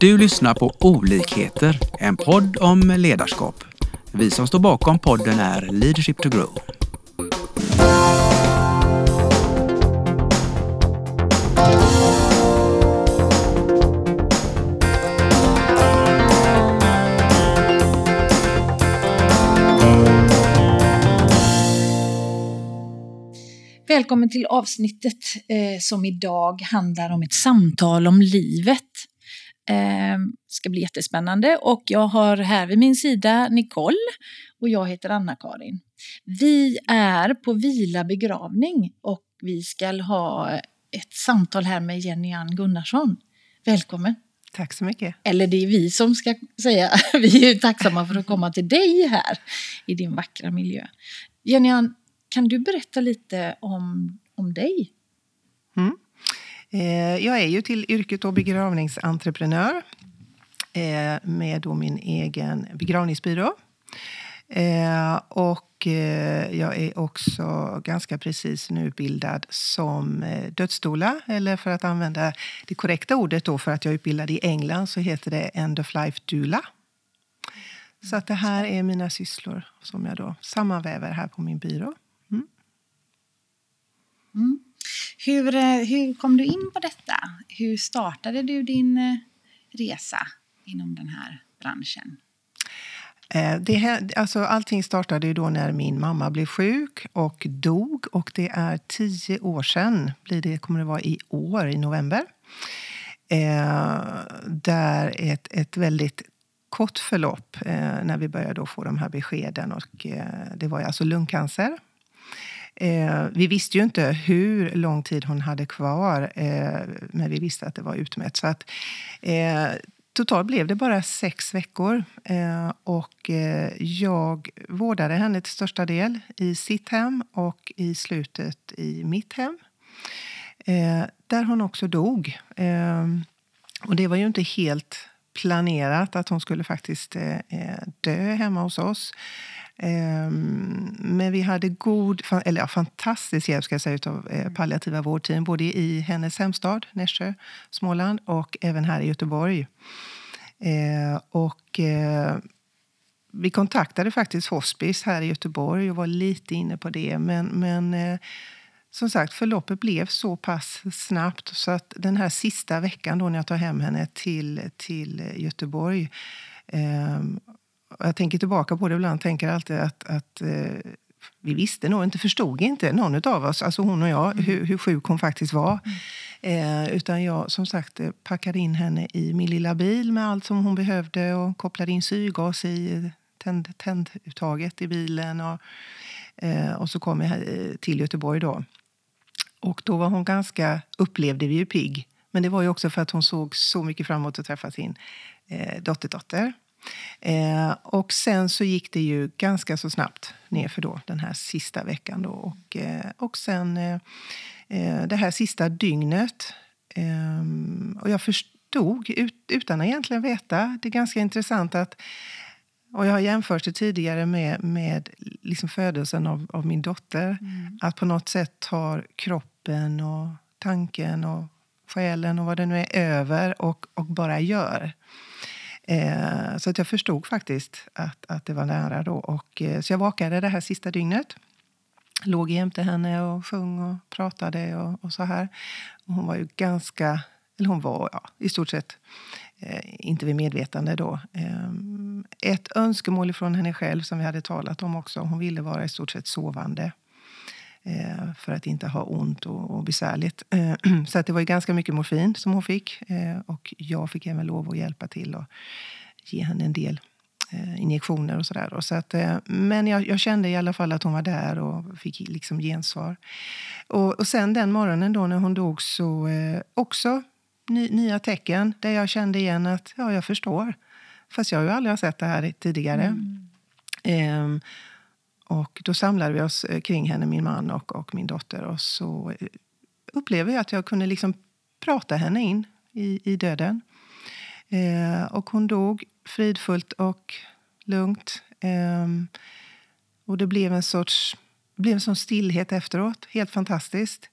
Du lyssnar på Olikheter, en podd om ledarskap. Vi som står bakom podden är Leadership to Grow. Välkommen till avsnittet eh, som idag handlar om ett samtal om livet. Eh, ska bli jättespännande och jag har här vid min sida Nicole och jag heter Anna-Karin. Vi är på Vila begravning och vi ska ha ett samtal här med Jenny Ann Gunnarsson. Välkommen! Tack så mycket. Eller det är vi som ska säga. Vi är tacksamma för att komma till dig här i din vackra miljö. Jenny Ann, kan du berätta lite om, om dig? Mm. Eh, jag är ju till yrket och begravningsentreprenör eh, med då min egen begravningsbyrå. Eh, och jag är också ganska precis nu utbildad som dödsdoula. Eller för att använda det korrekta ordet då, för att jag är utbildad i England så heter det End of Life Doula. Så att det här är mina sysslor som jag då sammanväver här på min byrå. Mm. mm. Hur, eh, hur kom du in på detta? Hur startade du din eh, resa inom den här branschen? Eh, det, alltså, allting startade ju då när min mamma blev sjuk och dog. Och det är tio år sedan, blir det, kommer det vara i år, i november. Eh, där ett, ett väldigt kort förlopp eh, när vi började då få de här beskeden. Och, eh, det var alltså lungcancer. Eh, vi visste ju inte hur lång tid hon hade kvar, eh, men vi visste att det var utmätt. Så att, eh, totalt blev det bara sex veckor. Eh, och eh, jag vårdade henne till största del i sitt hem och i slutet i mitt hem. Eh, där hon också dog. Eh, och det var ju inte helt planerat att hon skulle faktiskt eh, eh, dö hemma hos oss. Ehm, men vi hade god, eller ja, fantastisk hjälp ska jag säga, av eh, palliativa vårdteam både i hennes hemstad Nässjö, Småland och även här i Göteborg. Ehm, och eh, vi kontaktade faktiskt hospice här i Göteborg och var lite inne på det. Men, men eh, som sagt, förloppet blev så pass snabbt så att den här sista veckan då när jag tar hem henne till, till Göteborg ehm, jag tänker tillbaka på det ibland tänker alltid att, att eh, vi visste nog inte, förstod inte någon av oss, alltså hon och jag, mm. hur, hur sjuk hon faktiskt var. Mm. Eh, utan jag som sagt eh, packade in henne i min lilla bil med allt som hon behövde och kopplade in syrgas i tänd, tänduttaget i bilen. Och, eh, och så kom jag eh, till Göteborg då. Och då var hon ganska, upplevde vi ju pigg. Men det var ju också för att hon såg så mycket fram emot att träffa sin eh, dotterdotter. Eh, och sen så gick det ju ganska så snabbt ner för då den här sista veckan. Då. Och, eh, och sen eh, eh det här sista dygnet. Ehm, och jag förstod, ut, utan att egentligen veta, det är ganska intressant att och jag har jämfört det tidigare med, med liksom födelsen av, av min dotter. Mm. Att på något sätt tar kroppen och tanken och själen och vad det nu är över och, och bara gör. Eh, så att jag förstod faktiskt att, att det var nära. Då. Och, eh, så jag vakade det här sista dygnet. Låg jämte henne och sjöng och pratade och, och så här. Och hon var ju ganska, eller hon var ja, i stort sett eh, inte vid medvetande då. Eh, ett önskemål från henne själv som vi hade talat om också. Hon ville vara i stort sett sovande. Eh, för att inte ha ont och, och besvärligt. Eh, så att det var ganska mycket morfin som hon fick. Eh, och jag fick även lov att hjälpa till och ge henne en del injektioner och sådär. Så att, men jag, jag, kände i alla fall att hon var där och fick liksom gensvar. Och, och sen den morgonen då när hon dog så också ny, nya tecken där jag kände igen att ja, jag förstår. Fast jag har ju aldrig sett det här tidigare. Mm. Um, och då samlade vi oss eh, kring henne, min man och, och min dotter. Och så eh, upplevde jag att jag kunde liksom prata henne in i, i döden. Eh, och hon dog fridfullt och lugnt. Eh, och det blev en sorts blev en sån stillhet efteråt. Helt fantastiskt.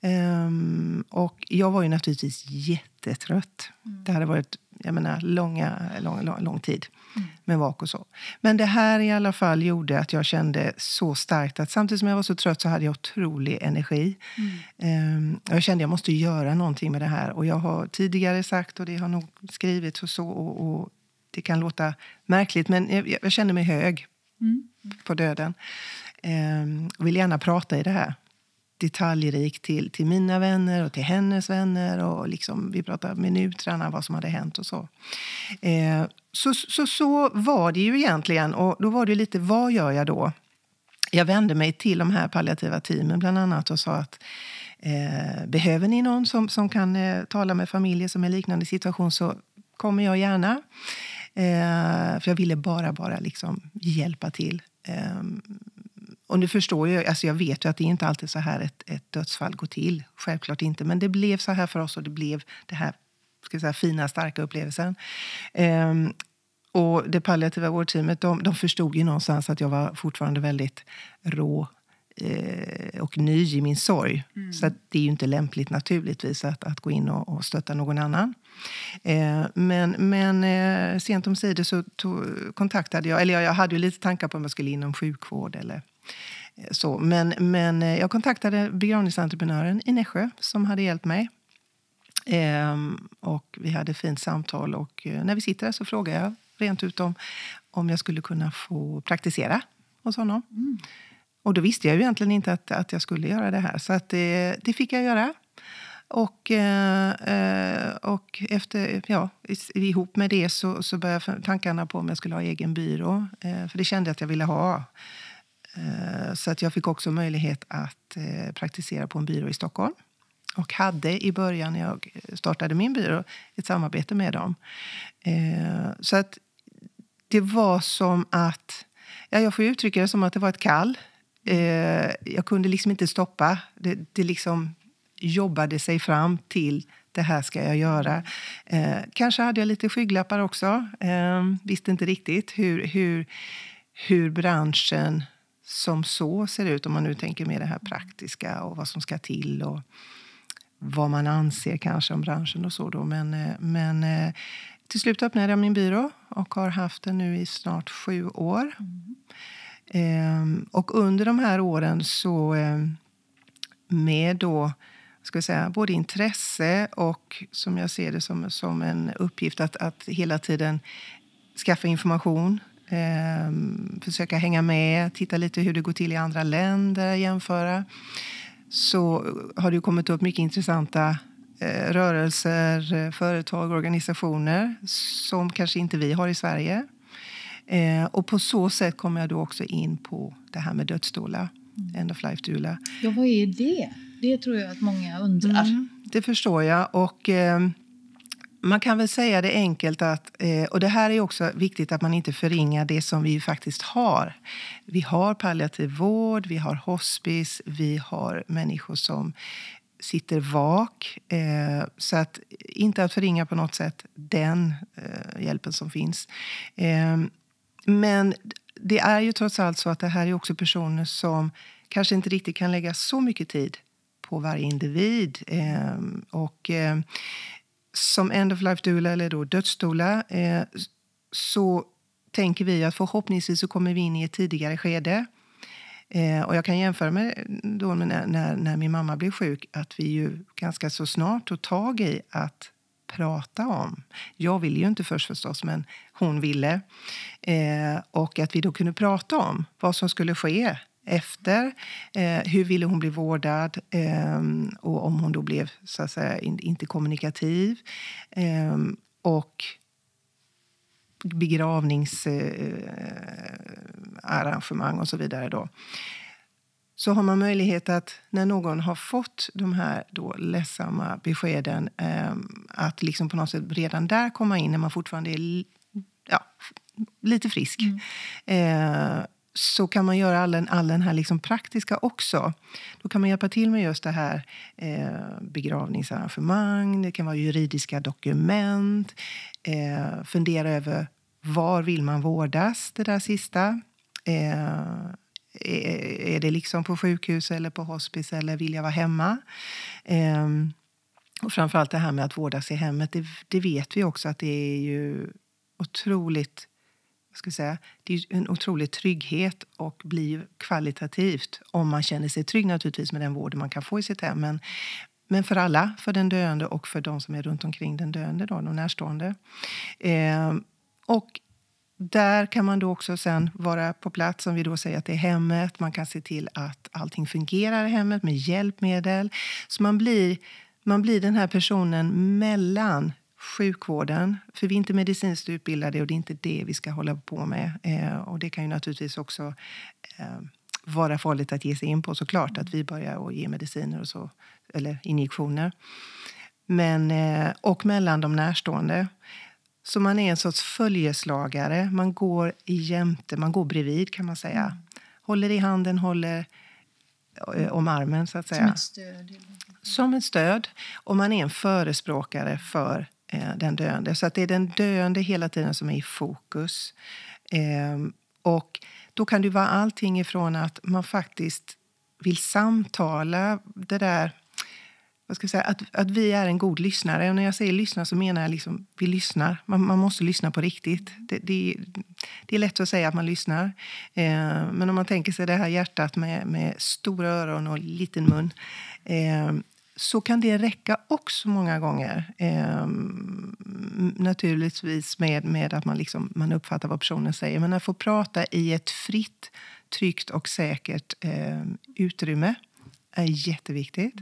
Um, och jag var ju naturligtvis jättetrött. Mm. Det hade varit jag menar, långa, lång, lång, lång tid. Med vak och så. Men det här i alla fall gjorde att jag kände så starkt att samtidigt som jag var så trött så hade jag otrolig energi. Mm. Um, jag kände att jag måste göra någonting med det här. Och jag har tidigare sagt, och det har nog skrivits och så, och, och det kan låta märkligt, men jag, jag kände mig hög mm. på döden. Um, och vill gärna prata i det här detaljrikt till, till mina vänner och till hennes vänner. Och liksom, vi pratade minuterna vad som hade hänt och så. Eh, så, så. Så var det ju egentligen. Och då var det lite, vad gör jag då? Jag vände mig till de här palliativa teamen bland annat och sa att eh, behöver ni någon som, som kan eh, tala med familjer som är i liknande situation så kommer jag gärna. Eh, för jag ville bara, bara liksom hjälpa till. Ehm, Ehm, och nu förstår jag, alltså jag vet ju att det inte alltid så här ett, ett dödsfall går till. Självklart inte. Men det blev så här för oss och det blev det här ska säga, fina, starka upplevelsen. Um, och det palliativa vårdteamet de, de förstod ju någonstans att jag var fortfarande väldigt rå eh, och ny i min sorg. Mm. Så det är ju inte lämpligt naturligtvis att, att gå in och, och stötta någon annan. Eh, men men eh, sent om sidor så tog, kontaktade jag, eller jag, jag hade ju lite tankar på om jag skulle inom sjukvård eller så, men, men eh, jag kontaktade begravningsentreprenören i Nässjö som hade hjälpt mig. Ehm, och vi hade ett fint samtal och eh, när vi sitter där så frågar jag rent ut om, om jag skulle kunna få praktisera hos honom. Mm. Och då visste jag ju egentligen inte att, att jag skulle göra det här. Så att det, det fick jag göra. Och, eh, och efter, ja, ihop med det så, så började tankarna på om jag skulle ha egen byrå. för det kände jag att jag ville ha. Eh, så att jag fick också möjlighet att eh, praktisera på en byrå i Stockholm. Och hade i början när jag eh, startade min byrå ett samarbete med dem. Så att det var som att... Ja, jag får uttrycka det som att det var ett kall. Jag kunde liksom inte stoppa. Det, det liksom jobbade sig fram till det här ska jag göra. kanske hade jag lite skygglappar också. visste inte riktigt hur, hur, hur branschen som så ser ut, om man nu tänker med det här praktiska och vad som ska till och vad man anser kanske om branschen och så. Då. Men, eh, men eh, till slut öppnade jag min byrå och har haft den nu i snart sju år. Mm. Ehm, och under de här åren så eh, med då ska jag säga, både intresse och som jag ser det som, som en uppgift att, att hela tiden skaffa information Eh, försöka hänga med, titta lite hur det går till i andra länder, jämföra. Så har det kommit upp mycket intressanta eh, rörelser, eh, företag, organisationer som kanske inte vi har i Sverige. Eh, och på så sätt kommer jag då också in på det här med dödsdoula, mm. end of life doula. Ja, vad är det? Det tror jag att många undrar. Mm, det förstår jag. Och, eh, man kan väl säga det enkelt att, eh, och det här är också viktigt att man inte förringar det som vi faktiskt har. Vi har palliativ vård, vi har hospice, vi har människor som sitter vak. Eh, så att inte att förringa på något sätt den eh, hjälpen som finns. Eh, men det är ju trots allt så att det här är också personer som kanske inte riktigt kan lägga så mycket tid på varje individ. Eh, och som end of life doula eller då dödsdoula eh, så tänker vi att förhoppningsvis så kommer vi in i ett tidigare skede. Eh, och jag kan jämföra med, mm, då med när, när, när, min mamma blev sjuk att vi ju ganska så snart tog tag i att prata om. Jag ville ju inte först förstås, men hon ville. Eh, och att vi då kunde prata om vad som skulle ske efter. Eh, hur ville hon bli vårdad? Eh, och om hon då blev så att säga, in, inte kommunikativ. Eh, och begravningsarrangemang och så vidare. Då. Så har man möjlighet att när någon har fått de här då ledsamma beskeden ehm, att liksom på något sätt redan där komma in när man fortfarande är ja, lite frisk. Mm eh, så kan man göra all den, all den här liksom praktiska också. Då kan man hjälpa till med just det här eh, begravningsarrangemang, det kan vara juridiska dokument, eh, fundera över var vill man vårdas, det där sista. Eh, är det liksom på sjukhus eller på hospice eller vill jag vara hemma? Eh, och framförallt det här med att vårdas i hemmet, det, det vet vi också att det är ju otroligt ska säga, det är en otrolig trygghet och blir kvalitativt om man känner sig trygg naturligtvis med den vård man kan få i sitt hem. Men, men för alla, för den döende och för de som är runt omkring den döende, då, de närstående. Eh, och där kan man då också sen vara på plats, om vi då säger att det är hemmet. Man kan se till att allting fungerar i hemmet med hjälpmedel. Så man blir, man blir den här personen mellan sjukvården, för vi är inte medicinskt utbildade och det är inte det vi ska hålla på med. Eh, och det kan ju naturligtvis också eh, vara farligt att ge sig in på såklart, att vi börjar att ge mediciner och så, eller injektioner. Men, eh, och mellan de närstående. Så man är en sorts följeslagare. Man går jämte, man går bredvid kan man säga. Mm. Håller i handen, håller eh, om armen så att säga. Som ett stöd? Som ett stöd. Och man är en förespråkare för Eh, den döende. Så att det är den döende hela tiden som är i fokus. Ehm, och då kan det vara allting ifrån att man faktiskt vill samtala det där vad ska jag säga, att, att vi är en god lyssnare. Och när jag säger lyssna så menar jag liksom vi lyssnar. Man, man måste lyssna på riktigt. Det, det, det, är lätt att säga att man lyssnar. Eh, men om man tänker sig det här hjärtat med, med stora öron och liten mun. Eh, så kan det räcka också många gånger. Eh, naturligtvis med, med att man, liksom, man uppfattar vad personen säger. Men att få prata i ett fritt, tryggt och säkert eh, utrymme är jätteviktigt.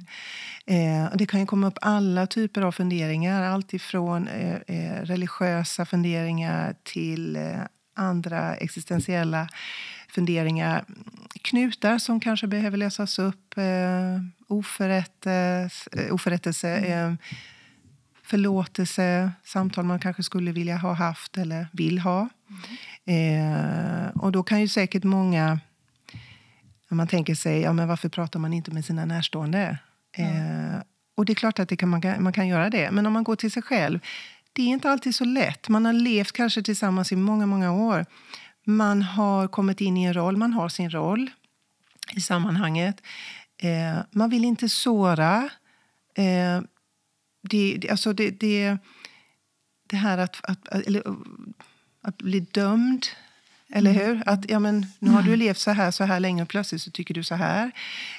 Eh, det kan ju komma upp alla typer av funderingar. Allt ifrån eh, eh religiösa funderingar till eh, andra existentiella funderingar. Knutar som kanske behöver lösas upp. Eh, oförrättelse, eh, oförrättelse mm. förlåtelse, samtal man kanske skulle vilja ha haft eller vill ha. Mm. och då kan ju säkert många när man tänker sig, ja, men varför pratar man inte med sina närstående? Mm. Eh, och det är klart att det kan, man, kan, man kan göra det. Men om man går till sig själv, det är inte alltid så lätt. Man har levt kanske tillsammans i många, många år. Man har kommit in i en roll, man har sin roll i sammanhanget. Eh, man vill inte såra. Eh, det, alltså det, det, det här att, att, eller, att bli dömd eller mm. hur? Att, ja, men, nu har du mm. levt så här så här länge och plötsligt så tycker du så här.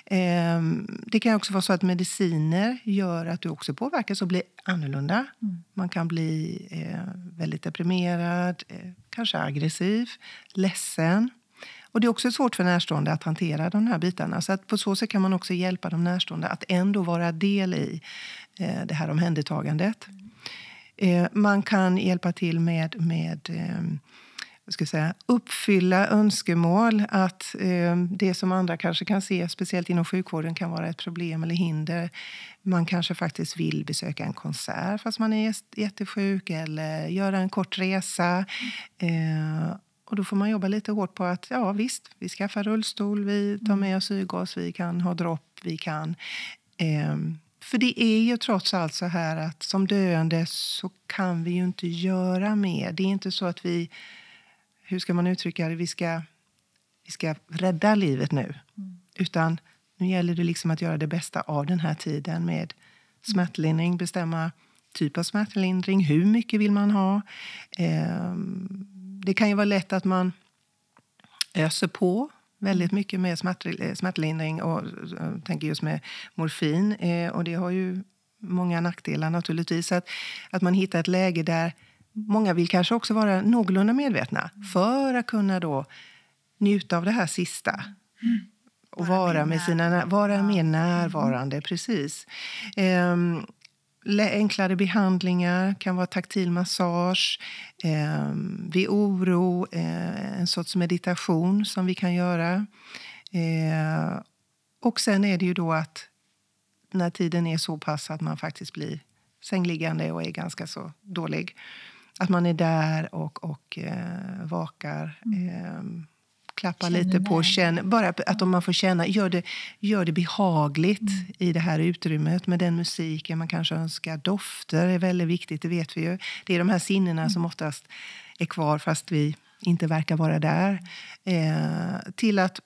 Eh, det kan också vara så att mediciner gör att du också påverkas och blir annorlunda. Mm. Man kan bli eh, väldigt deprimerad, eh, kanske aggressiv, ledsen. Och Det är också svårt för närstående att hantera de här bitarna. Så att på så sätt kan man också hjälpa de närstående att ändå vara del i eh, det här omhändertagandet. Mm. man kan hjälpa till med, med jag ska säga, uppfylla önskemål. Att eh, det som andra kanske kan se, speciellt inom sjukvården, kan vara ett problem eller hinder. Man kanske faktiskt vill besöka en konsert fast man är jättesjuk eller göra en kort resa. Eh, och då får man jobba lite hårt på att ja visst, vi skaffar rullstol, vi tar med oss syrgas, vi kan ha dropp, vi kan eh, för det är ju trots allt så här att som döende så kan vi ju inte göra mer. Det är inte så att vi hur ska man uttrycka det, vi ska, vi ska rädda livet nu. Mm. Utan nu gäller det liksom att göra det bästa av den här tiden med smärtlindring, bestämma typ av smärtlindring, hur mycket vill man ha. Eh, det kan ju vara lätt att man öser på väldigt mycket med smärtlindring och jag tänker just med morfin. Eh, och det har ju många nackdelar naturligtvis. Att, att man hittar ett läge där Många vill kanske också vara någorlunda medvetna för att kunna då njuta av det här sista. Mm. Och vara, vara med sina, vara mer närvarande, mm. precis. Um, enklare behandlingar kan vara taktil massage. Eh, vid oro, eh, en sorts meditation som vi kan göra. Eh, och sen är det ju då att när tiden är så pass att man faktiskt blir sängliggande och är ganska så dålig att man är där och, och eh, vakar. Mm. Eh, klappar känner lite på, känner, bara att man får känna, gör det, gör det behagligt mm. i det här utrymmet med den musiken man kanske önskar. Dofter är väldigt viktigt, det vet vi ju. Det är de här sinnena mm. som oftast är kvar fast vi inte verkar vara där. Eh, till att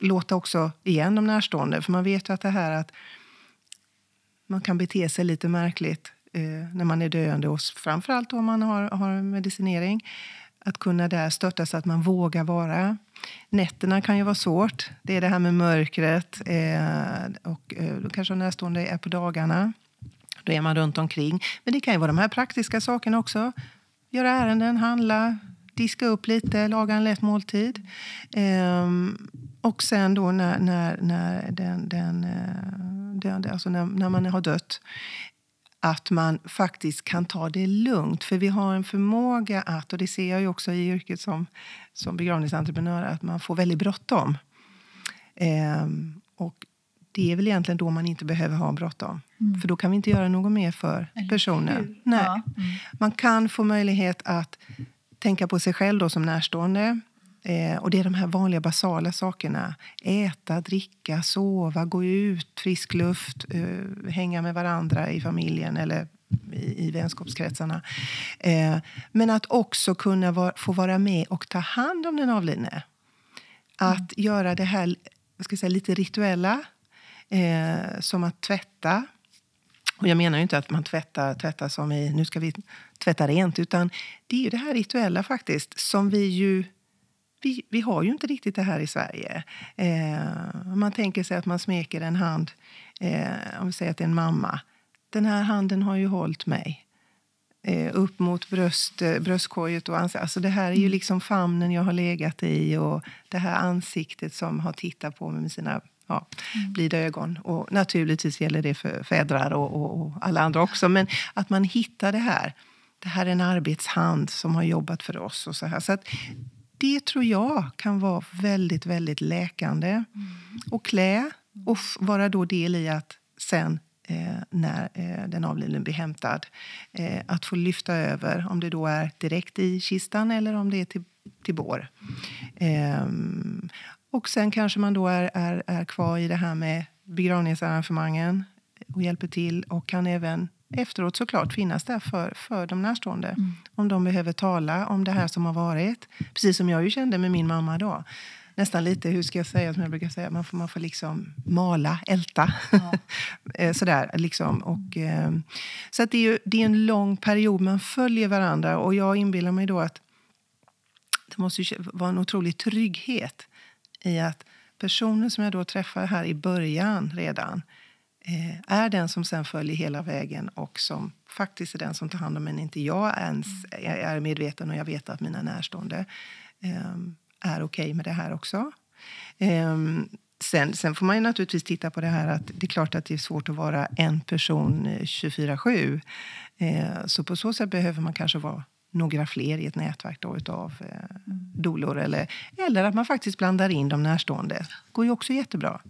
låta också igen de närstående. För man vet ju att det här att man kan bete sig lite märkligt Eh, när man är döende, och framförallt om man har, har medicinering. Att kunna där stötta så att man vågar vara. Nätterna kan ju vara svårt. Det är det här med mörkret. Eh, och eh, då kanske närstående är på dagarna. Då är man runt omkring. Men det kan ju vara de här praktiska sakerna också. Göra ärenden, handla, diska upp lite, laga en lätt måltid. Ehm, och sen då när, när, när, den, den, eh, döende, alltså när, när man har dött att man faktiskt kan ta det lugnt. För vi har en förmåga att, och det ser jag ju också i yrket som, som begravningsentreprenör, att man får väldigt bråttom. Ehm, och det är väl egentligen då man inte behöver ha bråttom. Mm. För då kan vi inte göra något mer för personen. Nej. Ja. Mm. Man kan få möjlighet att tänka på sig själv då som närstående. Eh, och det är de här vanliga basala sakerna. Äta, dricka, sova, gå ut, frisk luft, eh, hänga med varandra i familjen eller i, i vänskapskretsarna. Eh, men att också kunna var, få vara med och ta hand om den avlidne. Att mm. göra det här vad ska jag säga, lite rituella, eh, som att tvätta. Och jag menar inte att man tvättar, tvättar som i nu ska vi tvätta rent, utan det är ju det här rituella faktiskt som vi ju vi, vi har ju inte riktigt det här i Sverige. Eh, man tänker sig att man smeker en hand, eh, om vi säger att det är en mamma. Den här handen har ju hållit mig. Eh, upp mot bröst, eh, bröstkorget och ansiktet. Alltså det här är ju mm. liksom famnen jag har legat i och det här ansiktet som har tittat på mig med sina ja, mm. blida ögon. Och naturligtvis gäller det för fädrar och, och, och, alla andra också. Men att man hittar det här. Det här är en arbetshand som har jobbat för oss. och så här. Så att det tror jag kan vara väldigt, väldigt läkande. Mm. Och klä och vara då del i att sen eh, när eh, den avlidne blir hämtad eh, att få lyfta över, om det då är direkt i kistan eller om det är till, till bår. Ehm, och sen kanske man då är, är, är kvar i det här med begravningsarrangemangen och hjälper till och kan även efteråt såklart finnas där för, för de närstående. Mm. Om de behöver tala om det här som har varit. Precis som jag ju kände med min mamma då. Nästan lite, hur ska jag säga, som jag brukar säga, man får, man får liksom mala, älta. Ja. Eh, sådär, liksom. Och, eh, så att det, är ju, det är en lång period, man följer varandra. Och jag inbillar mig då att det måste vara en otrolig trygghet i att personen som jag då träffar här i början redan är den som sen följer hela vägen och som faktiskt är den som tar hand om en inte jag ens är medveten och jag vet att mina närstående ehm, är okej okay med det här också. Ehm, sen, sen får man ju naturligtvis titta på det här att det är klart att det är svårt att vara en person 24-7. Eh, så på så sätt behöver man kanske vara några fler i ett nätverk då utav eh, mm. dolor. Eller, eller att man faktiskt blandar in de närstående. Det går ju också jättebra.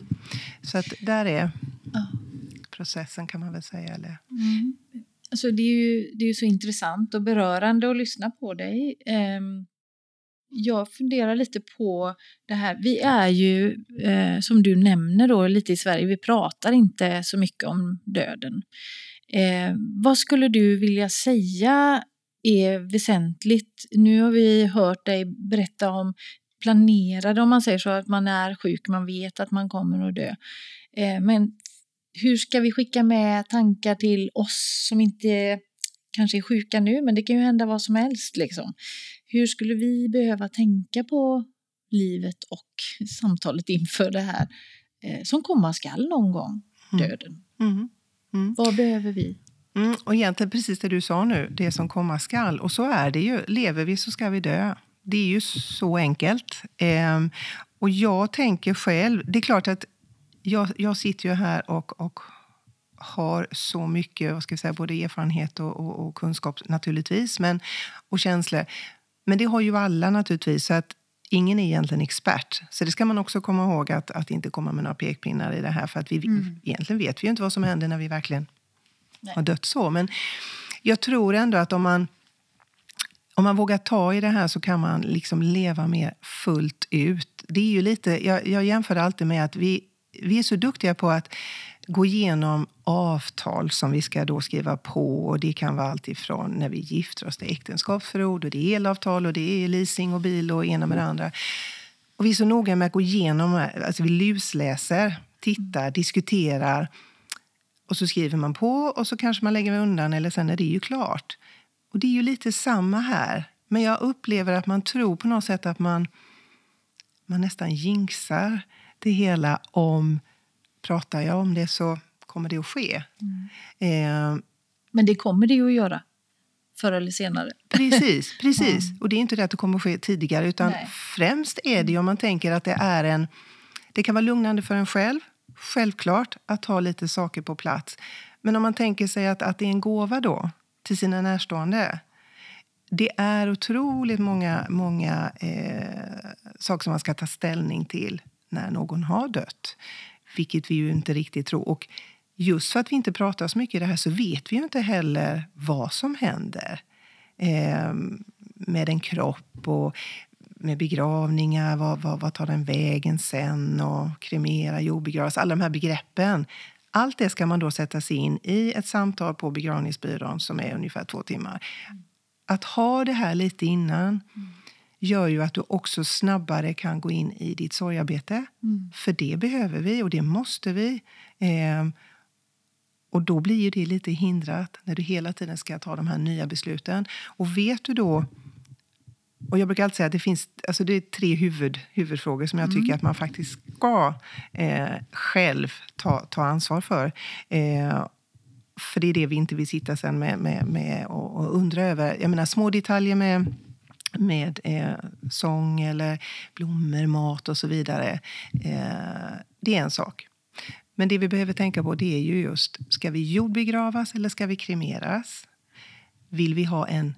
Så att där är processen kan man väl säga. Eller? Mm. Alltså det, är ju, det är ju så intressant och berörande att lyssna på dig. Um, jag funderar lite på det här. Vi är ju, eh, som du nämner, då, lite i Sverige, vi pratar inte så mycket om döden. Eh, vad skulle du vilja säga är väsentligt? Nu har vi hört dig berätta om planerade, om man säger så, att man är sjuk, man vet att man kommer att dö. Eh, men hur ska vi skicka med tankar till oss som inte kanske är sjuka nu, men det kan ju hända vad som helst. Liksom. Hur skulle vi behöva tänka på livet och samtalet inför det här eh, som komma skall någon gång, mm. döden? Mm. Mm. Mm. Vad behöver vi? Mm, och egentligen precis det du sa nu, det som komma skall. Och så är det ju. Lever vi så ska vi dö. Det är ju så enkelt. Eh, och jag tänker själv, det är klart att jag, jag sitter ju här och, och har så mycket vad ska jag säga, både erfarenhet och, och, och, kunskap naturligtvis, men, och känslor. Men det har ju alla naturligtvis. Så att ingen är egentligen expert. Så det ska man också komma ihåg, att, att inte komma med några pekpinnar i det här. För att vi, mm. egentligen vet vi ju inte vad som händer när vi verkligen Nej. har dött så. Men jag tror ändå att om man, om man vågar ta i det här så kan man liksom leva mer fullt ut. Det är ju lite, jag, jag jämför alltid med att vi vi är så duktiga på att gå igenom avtal som vi ska då skriva på. Och det kan vara allt ifrån när vi gifter oss, det är äktenskapsförord, och det är elavtal, och det är leasing och bil och ena med det andra. Och vi är så noga med att gå igenom, alltså vi lusläser, tittar, diskuterar. Och så skriver man på och så kanske man lägger undan eller sen är det ju klart. Och det är ju lite samma här. Men jag upplever att man tror på något sätt att man, man nästan jinxar det hela om pratar jag om det så kommer det att ske. Mm. Eh, Men det kommer det ju att göra förr eller senare. Precis, precis. Mm. Och det är inte det att det kommer att ske tidigare utan Nej. främst är det om man tänker att det är en... Det kan vara lugnande för en själv, självklart, att ha lite saker på plats. Men om man tänker sig att, att det är en gåva då till sina närstående. Det är otroligt många, många eh, saker som man ska ta ställning till när någon har dött. Vilket vi ju inte riktigt tror. Och just för att vi inte pratar så mycket i det här så vet vi ju inte heller vad som händer eh, med en kropp och med begravningar. Vad, vad, vad tar den vägen sen? Och kremera, jordbegravas. Alla de här begreppen. Allt det ska man då sätta sig in i ett samtal på begravningsbyrån som är ungefär två timmar. Att ha det här lite innan gör ju att du också snabbare kan gå in i ditt sorgarbete. Mm. För det behöver vi och det måste vi. Eh, och då blir ju det lite hindrat när du hela tiden ska ta de här nya besluten. Och vet du då... Och jag brukar alltid säga att det finns alltså det är tre huvud, huvudfrågor som jag mm. tycker att man faktiskt ska eh, själv ta, ta ansvar för. Eh, för det är det vi inte vill sitta sen med, med, med och, och undra över. Jag menar små detaljer med med eh, sång eller blommor, mat och så vidare. Eh, det är en sak. Men det vi behöver tänka på det är ju just, ska vi jordbegravas eller ska vi kremeras? Vill vi ha en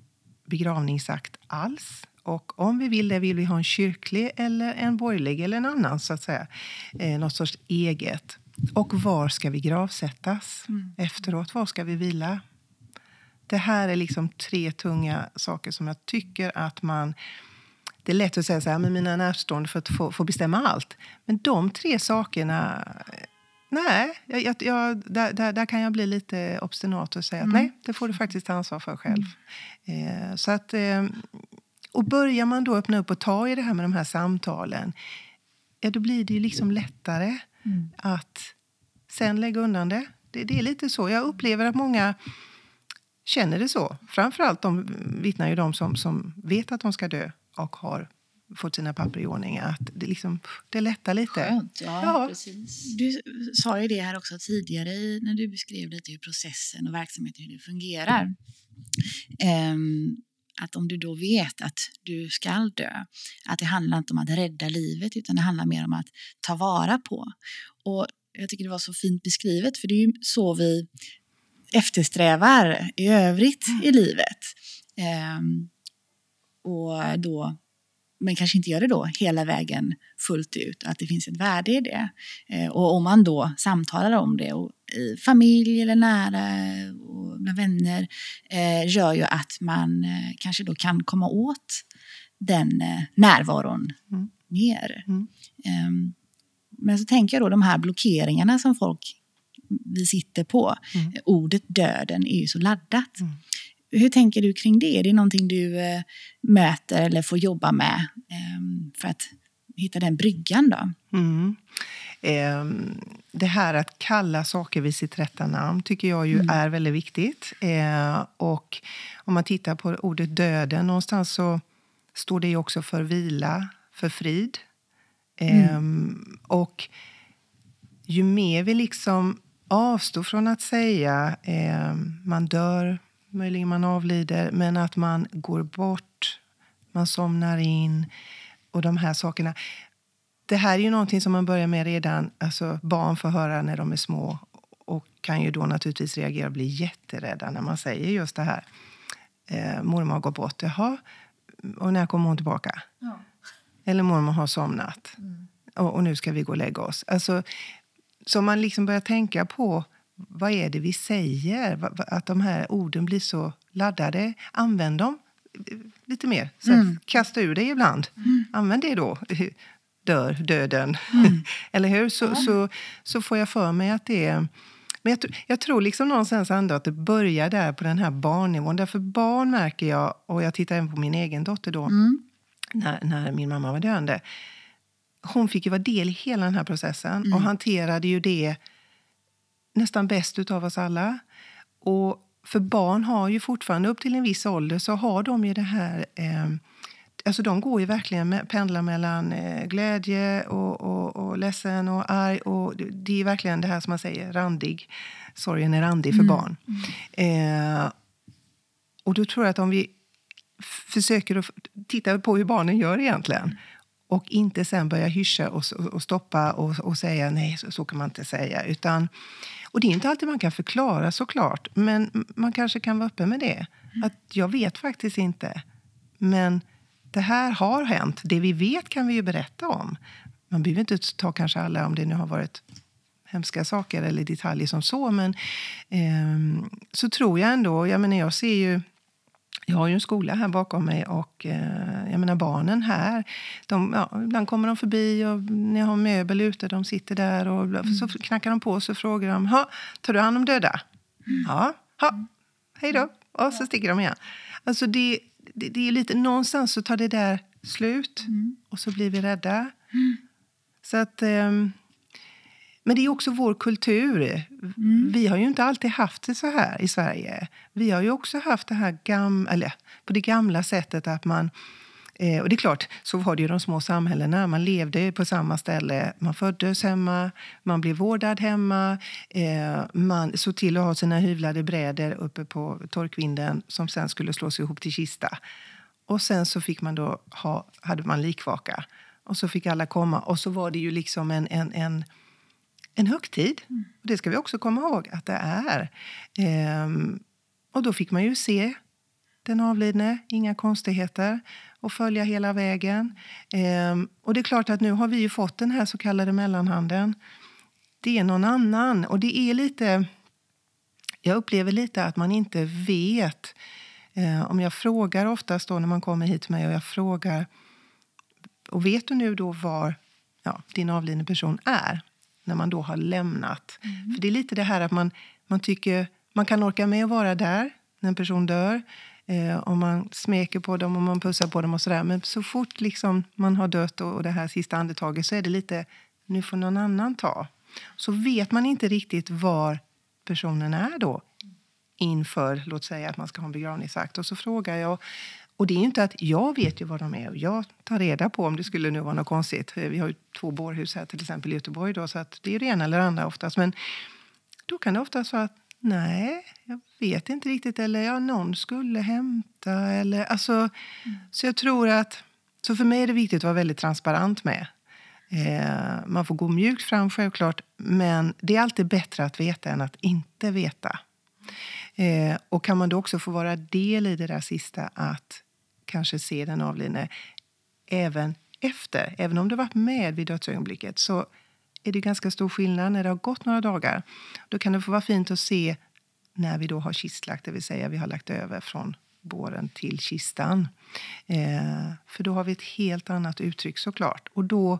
begravningsakt alls? Och om vi vill det, vill vi ha en kyrklig eller en borgerlig eller en annan så att säga? Eh, något sorts eget. Och var ska vi gravsättas mm. efteråt? Var ska vi vila? Det här är liksom tre tunga saker som jag tycker att man... Det är lätt att säga så här, men mina närstående får, få, få bestämma allt. Men de tre sakerna... Nej, jag, jag, där, där, där, kan jag bli lite obstinat och säga mm. att nej, det får du faktiskt ta ansvar för själv. Mm. Eh, så att, eh, och börjar man då öppna upp och ta i det här med de här samtalen, ja, då blir det ju liksom lättare mm. att sen lägga undan det. det. Det är lite så. Jag upplever att många känner det så. Framförallt de vittnar ju de som, som vet att de ska dö och har fått sina papper i ordning. Att det, liksom, det lättar lite. Skönt, ja, ja. Precis. Du sa ju det här också tidigare när du beskrev lite hur processen och verksamheten hur det fungerar. Um, att om du då vet att du ska dö, att det handlar inte om att rädda livet utan det handlar mer om att ta vara på. Och jag tycker det var så fint beskrivet för det är ju så vi eftersträvar i övrigt mm. i livet. Um, och då, men kanske inte gör det då hela vägen fullt ut, att det finns ett värde i det. Uh, och om man då samtalar om det och i familj eller nära och bland vänner uh, gör ju att man uh, kanske då kan komma åt den närvaron mm. mer. Mm. Um, men så tänker jag då de här blockeringarna som folk vi sitter på. Mm. Ordet döden är ju så laddat. Mm. Hur tänker du kring det? Är det någonting du eh, möter eller får jobba med eh, för att hitta den bryggan? Då? Eh, det här att kalla saker vid sitt rätta namn tycker jag ju mm. är väldigt viktigt. Eh, och om man tittar på ordet döden, någonstans så står det också för vila, för frid. Mm. Ehm, och ju mer vi liksom avstå från att säga eh, man dör, möjligen man avlider, men att man går bort, man somnar in och de här sakerna. Det här är ju någonting som man börjar med redan, alltså barn får höra när de är små och kan ju då naturligtvis reagera och bli jätterädda när man säger just det här. Eh, mormor har gått bort. Jaha, och när kommer hon tillbaka? Ja. Eller mormor har somnat. Mm. Och, och, nu ska vi gå och lägga oss. Alltså, så man liksom börjar tänka på vad är det vi säger? Att de här orden blir så laddade. Använd dem lite mer. Så mm. Kasta ur dig ibland. Mm. Använd det då. Dör, döden. Mm. Eller hur? Så, ja. så, så får jag för mig att det är... Men jag, jag, tror liksom någonstans ändå att det börjar där på den här barnnivån. Därför barn märker jag, och jag tittar även på min egen dotter då, mm. när, när min mamma var döende hon fick ju vara del i hela den här processen Mm. och hanterade ju det nästan bäst utav oss alla. Och för barn har ju fortfarande upp till en viss ålder så har de ju det här eh, Alltså de går ju verkligen med, pendlar mellan eh, glädje och, och, och ledsen och arg. Och det- är verkligen det här som man säger, randig. Sorgen är randig för barn. Eh, och då tror jag att om vi försöker att titta på hur barnen gör egentligen och inte sen börja hyscha och, och stoppa och, och säga nej, så, så kan man inte säga. Utan, och det är inte alltid man kan förklara såklart, men man kanske kan vara öppen med det. Att jag vet faktiskt inte, men det här har hänt. Det vi vet kan vi ju berätta om. Man behöver inte ta kanske alla om det nu har varit hemska saker eller detaljer som så. Men ehm, så tror jag ändå, jag menar jag ser ju jag har ju en skola här bakom mig och eh, jag menar barnen här, de, ja, ibland kommer de förbi och när jag har möbel ute, de sitter där och så knackar de på och så frågar de, ha, tar du hand om döda? Ja, ha, hej då. Och så sticker de igen. Alltså det, det, det är lite, någonstans så tar det där slut och så blir vi rädda. Så att... ehm, men det är också vår kultur. Vi har ju inte alltid haft det så här i Sverige. Vi har ju också haft det här gam, eller, på det gamla sättet att man... Eh, och det är klart, så var det ju de små samhällena. Man levde på samma ställe. Man föddes hemma, man blev vårdad hemma. Eh, man såg till att ha sina hyvlade brädor uppe på torkvinden som sen skulle slås ihop till kista. Och sen så fick man då ha, hade man likvaka. Och så fick alla komma. Och så var det ju liksom en, en, en en högtid. Och det ska vi också komma ihåg att det är. Ehm, och då fick man ju se den avlidne, inga konstigheter, och följa hela vägen. Ehm, och det är klart att nu har vi fått den här så kallade mellanhanden. Det är någon annan. Och det är lite... Jag upplever lite att man inte vet. Eh, om jag frågar oftast då när man kommer hit till mig och jag frågar och vet du nu då var ja, din avlidne person är när man då har lämnat? För det är lite det här att man, man tycker man kan orka med att vara där när en person dör. Eh, och man smeker på dem och man pussar på dem och sådär. Men så fort liksom man har dött och, och det här sista andetaget så är det lite, nu får någon annan ta. Så vet man inte riktigt var personen är då inför, låt säga att man ska ha en begravningsakt. Och så frågar jag, och det är ju inte att jag vet ju var de är och jag tar reda på om det skulle nu vara något konstigt. Eh, vi har ju två bårhus här till exempel i Göteborg då, så att det är det ena eller det andra oftast. Men då kan det oftast vara att nej, jag vet inte riktigt. Eller ja, någon skulle hämta. Eller, alltså, Så jag tror att... Så för mig är det viktigt att vara väldigt transparent med. Eh, man får gå mjukt fram självklart. Men det är alltid bättre att veta än att inte veta. Eh, och kan man då också få vara del i det där sista att kanske se den avlidne även efter, även om du varit med vid dödsögonblicket så är det ganska stor skillnad när det har gått några dagar. Då kan det få vara fint att se när vi då har kistlagt, det vill säga vi har lagt över från båren till kistan. Eh, för då har vi ett helt annat uttryck såklart. Och då,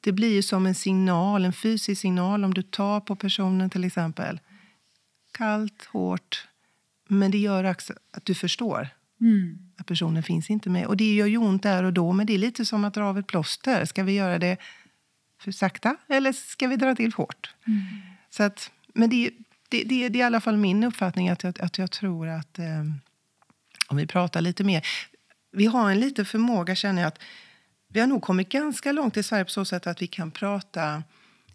det blir ju som en signal, en fysisk signal om du tar på personen till exempel. Kallt, hårt, men det gör också att du förstår Mm. att personen finns inte med. Och det gör ju ont där och då, men det är lite som att dra av ett plåster. Ska vi göra det för sakta eller ska vi dra till hårt? Så att, men det, det, det, det är i alla fall min uppfattning att jag, att jag tror att eh, om vi pratar lite mer. Vi har en liten förmåga, känner jag, att vi har nog kommit ganska långt i Sverige på så sätt att vi kan prata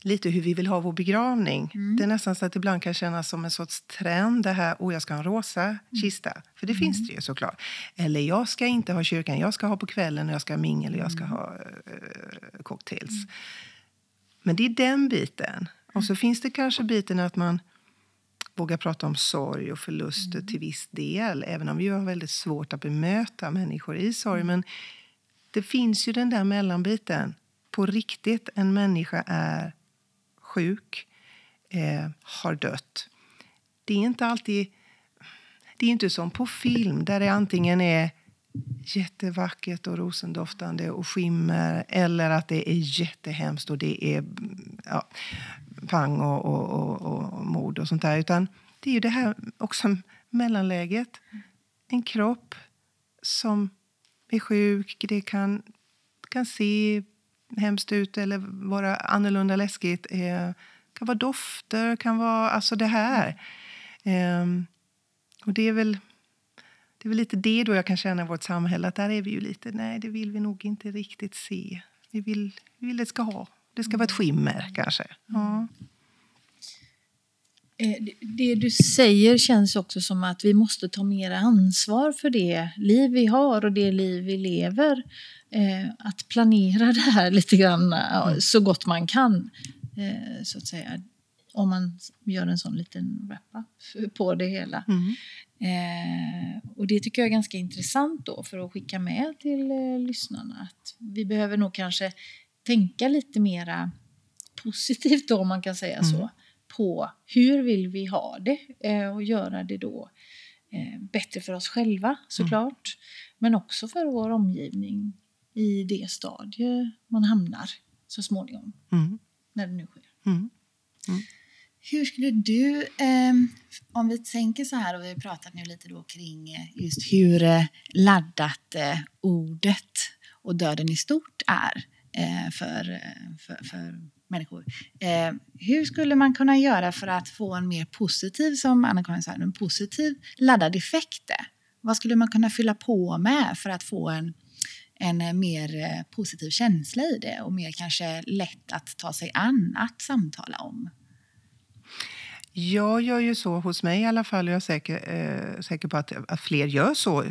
lite hur vi vill ha vår begravning. Det är nästan så att ibland kan kännas som en sorts trend. Det här, oh, jag ska ha en rosa kista. För det finns det ju såklart. Eller jag ska inte ha kyrkan, jag ska ha på kvällen och jag ska ha mingel och jag ska ha eh, cocktails. Men det är den biten. Och så finns det kanske biten att man vågar prata om sorg och förluster till viss del. Även om vi har väldigt svårt att bemöta människor i sorg. Men det finns ju den där mellanbiten. På riktigt, en människa är sjuk, eh, har dött. Det är inte alltid... Det är inte som på film där det antingen är jättevackert och rosendoftande och skimmer eller att det är jättehemskt och det är ja, pang och, och, och, och mord och sånt där. Utan det är ju det här också mellanläget. En kropp som är sjuk, det kan, kan se hemskt ut eller vara annorlunda läskigt. Eh, kan vara dofter, kan vara alltså det här. Eh, och det är väl det är väl lite det då jag kan känna i vårt samhälle, att där är vi ju lite, nej det vill vi nog inte riktigt se. Vi vill, vi vill det ska ha, det ska vara ett skimmer kanske. Ja. Eh, det du säger känns också som att vi måste ta mer ansvar för det liv vi har och det liv vi lever. Eh, att planera det här lite grann mm. så gott man kan. Eh, så att säga. Om man gör en sån liten wrap-up på det hela. Mm. Och det tycker jag är ganska intressant då för att skicka med till lyssnarna. Att vi behöver nog kanske tänka lite mera positivt då om man kan säga mm. så på hur vill vi ha det eh, och göra det då eh, bättre för oss själva såklart. Mm. Men också för vår omgivning i det stadie man hamnar så småningom. Mm. När det nu sker. Hur skulle du, eh, om vi tänker så här och vi har pratat nu lite då kring eh, just hur eh, laddat eh, ordet och döden i stort är eh, för, för, för människor. Eh, hur skulle man kunna göra för att få en mer positiv, som Anna-Karin sa, en positiv laddad effekt? Vad skulle man kunna fylla på med för att få en, en mer positiv känsla i det och mer kanske lätt att ta sig an att samtala om? Jag gör ju så hos mig i alla fall, jag är säker, eh, säker på att, att fler gör så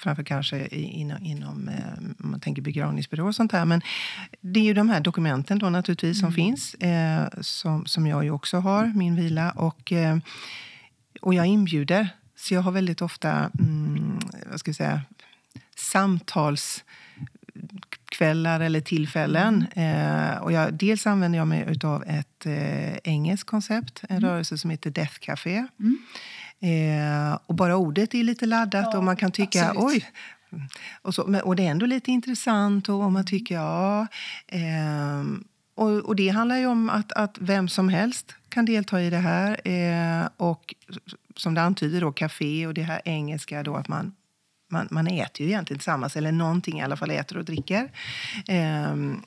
framför kanske inom, inom eh, man tänker begravningsbyrå och sånt här. Men det är ju de här dokumenten då naturligtvis som mm. finns, eh, som, som jag ju också har, min vila. Och, eh, och jag inbjuder, så jag har väldigt ofta, mm, vad ska jag säga, samtalskvällar eller tillfällen. Eh, och jag, dels använder jag mig av ett eh, engelskt koncept, en mm. rörelse som heter Death Café. Mm. Eh, och bara ordet är lite laddat ja, och man kan tycka absolut. oj. Och, så, och det är ändå lite intressant och man mm. tycker ja. Eh, och, och, det handlar ju om att, att vem som helst kan delta i det här. Eh, och som det antyder då, café och det här engelska då att man man, man äter ju egentligen tillsammans, eller någonting i alla fall äter och dricker. Ehm,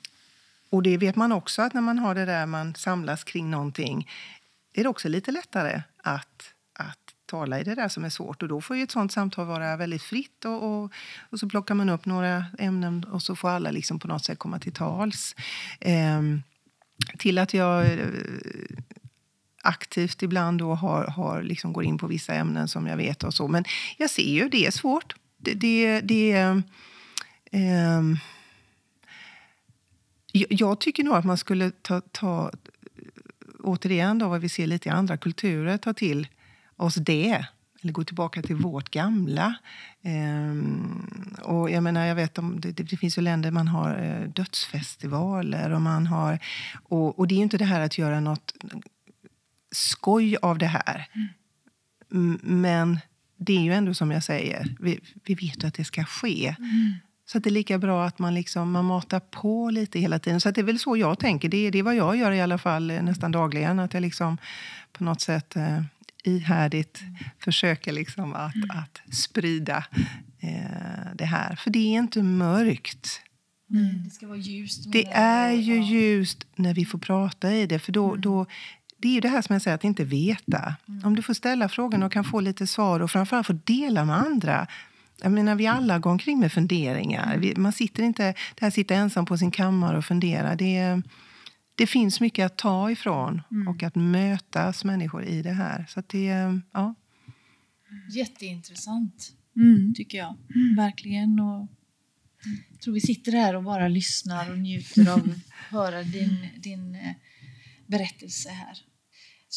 och det vet man också att när man har det där man samlas kring någonting är det också lite lättare att, att tala i det där som är svårt. Och då får ju ett sånt samtal vara väldigt fritt och, och, och så plockar man upp några ämnen och så får alla liksom på något sätt komma till tals. Ehm, till att jag eh, aktivt ibland då har, har liksom går in på vissa ämnen som jag vet och så. Men jag ser ju, det är svårt. Det, det, det eh, jag tycker nog att man skulle ta, ta återigen då vad vi ser lite i andra kulturer, ta till oss det. Eller gå tillbaka till vårt gamla. Ehm, och jag menar, jag vet om det, det, finns ju länder man har eh, dödsfestivaler och man har... Och, och, det är inte det här att göra något skoj av det här. Mm. Men det är ju ändå som jag säger, vi, vi vet att det ska ske. Mm. Så det är lika bra att man, liksom, man matar på lite hela tiden. Så det är väl så jag tänker. Det, det är vad jag gör i alla fall eh, nästan dagligen. Att jag liksom på något sätt eh, ihärdigt försöker liksom att, mm. att sprida eh, det här. För det är inte mörkt. Mm. Det ska vara ljust. Det är ju ljust när vi får prata i det. För då, mm. då, det är ju det här som jag säger, att inte veta. Mm. Om du får ställa frågan och kan få lite svar och framförallt få dela med andra. Jag menar, vi alla går omkring med funderingar. Vi, man sitter inte, det här sitter ensam på sin kammare och funderar. Det det finns mycket att ta ifrån mm. och att mötas människor i det här. Så det, ja. Jätteintressant, mm. tycker jag. Mm. Verkligen. Och jag tror vi sitter här och bara lyssnar och njuter av att höra din, din eh, berättelse här.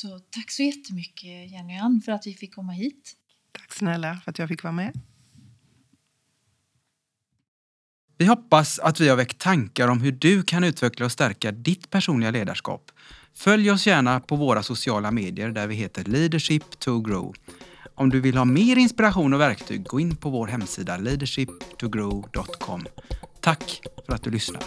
Så tack så jättemycket Jenny Ann för att vi fick komma hit. Tack snälla för att jag fick vara med. Vi hoppas att vi har väckt tankar om hur du kan utveckla och stärka ditt personliga ledarskap. Följ oss gärna på våra sociala medier där vi heter Leadership to Grow. Om du vill ha mer inspiration och verktyg, gå in på vår hemsida leadershiptogrow.com. Tack för att du lyssnar.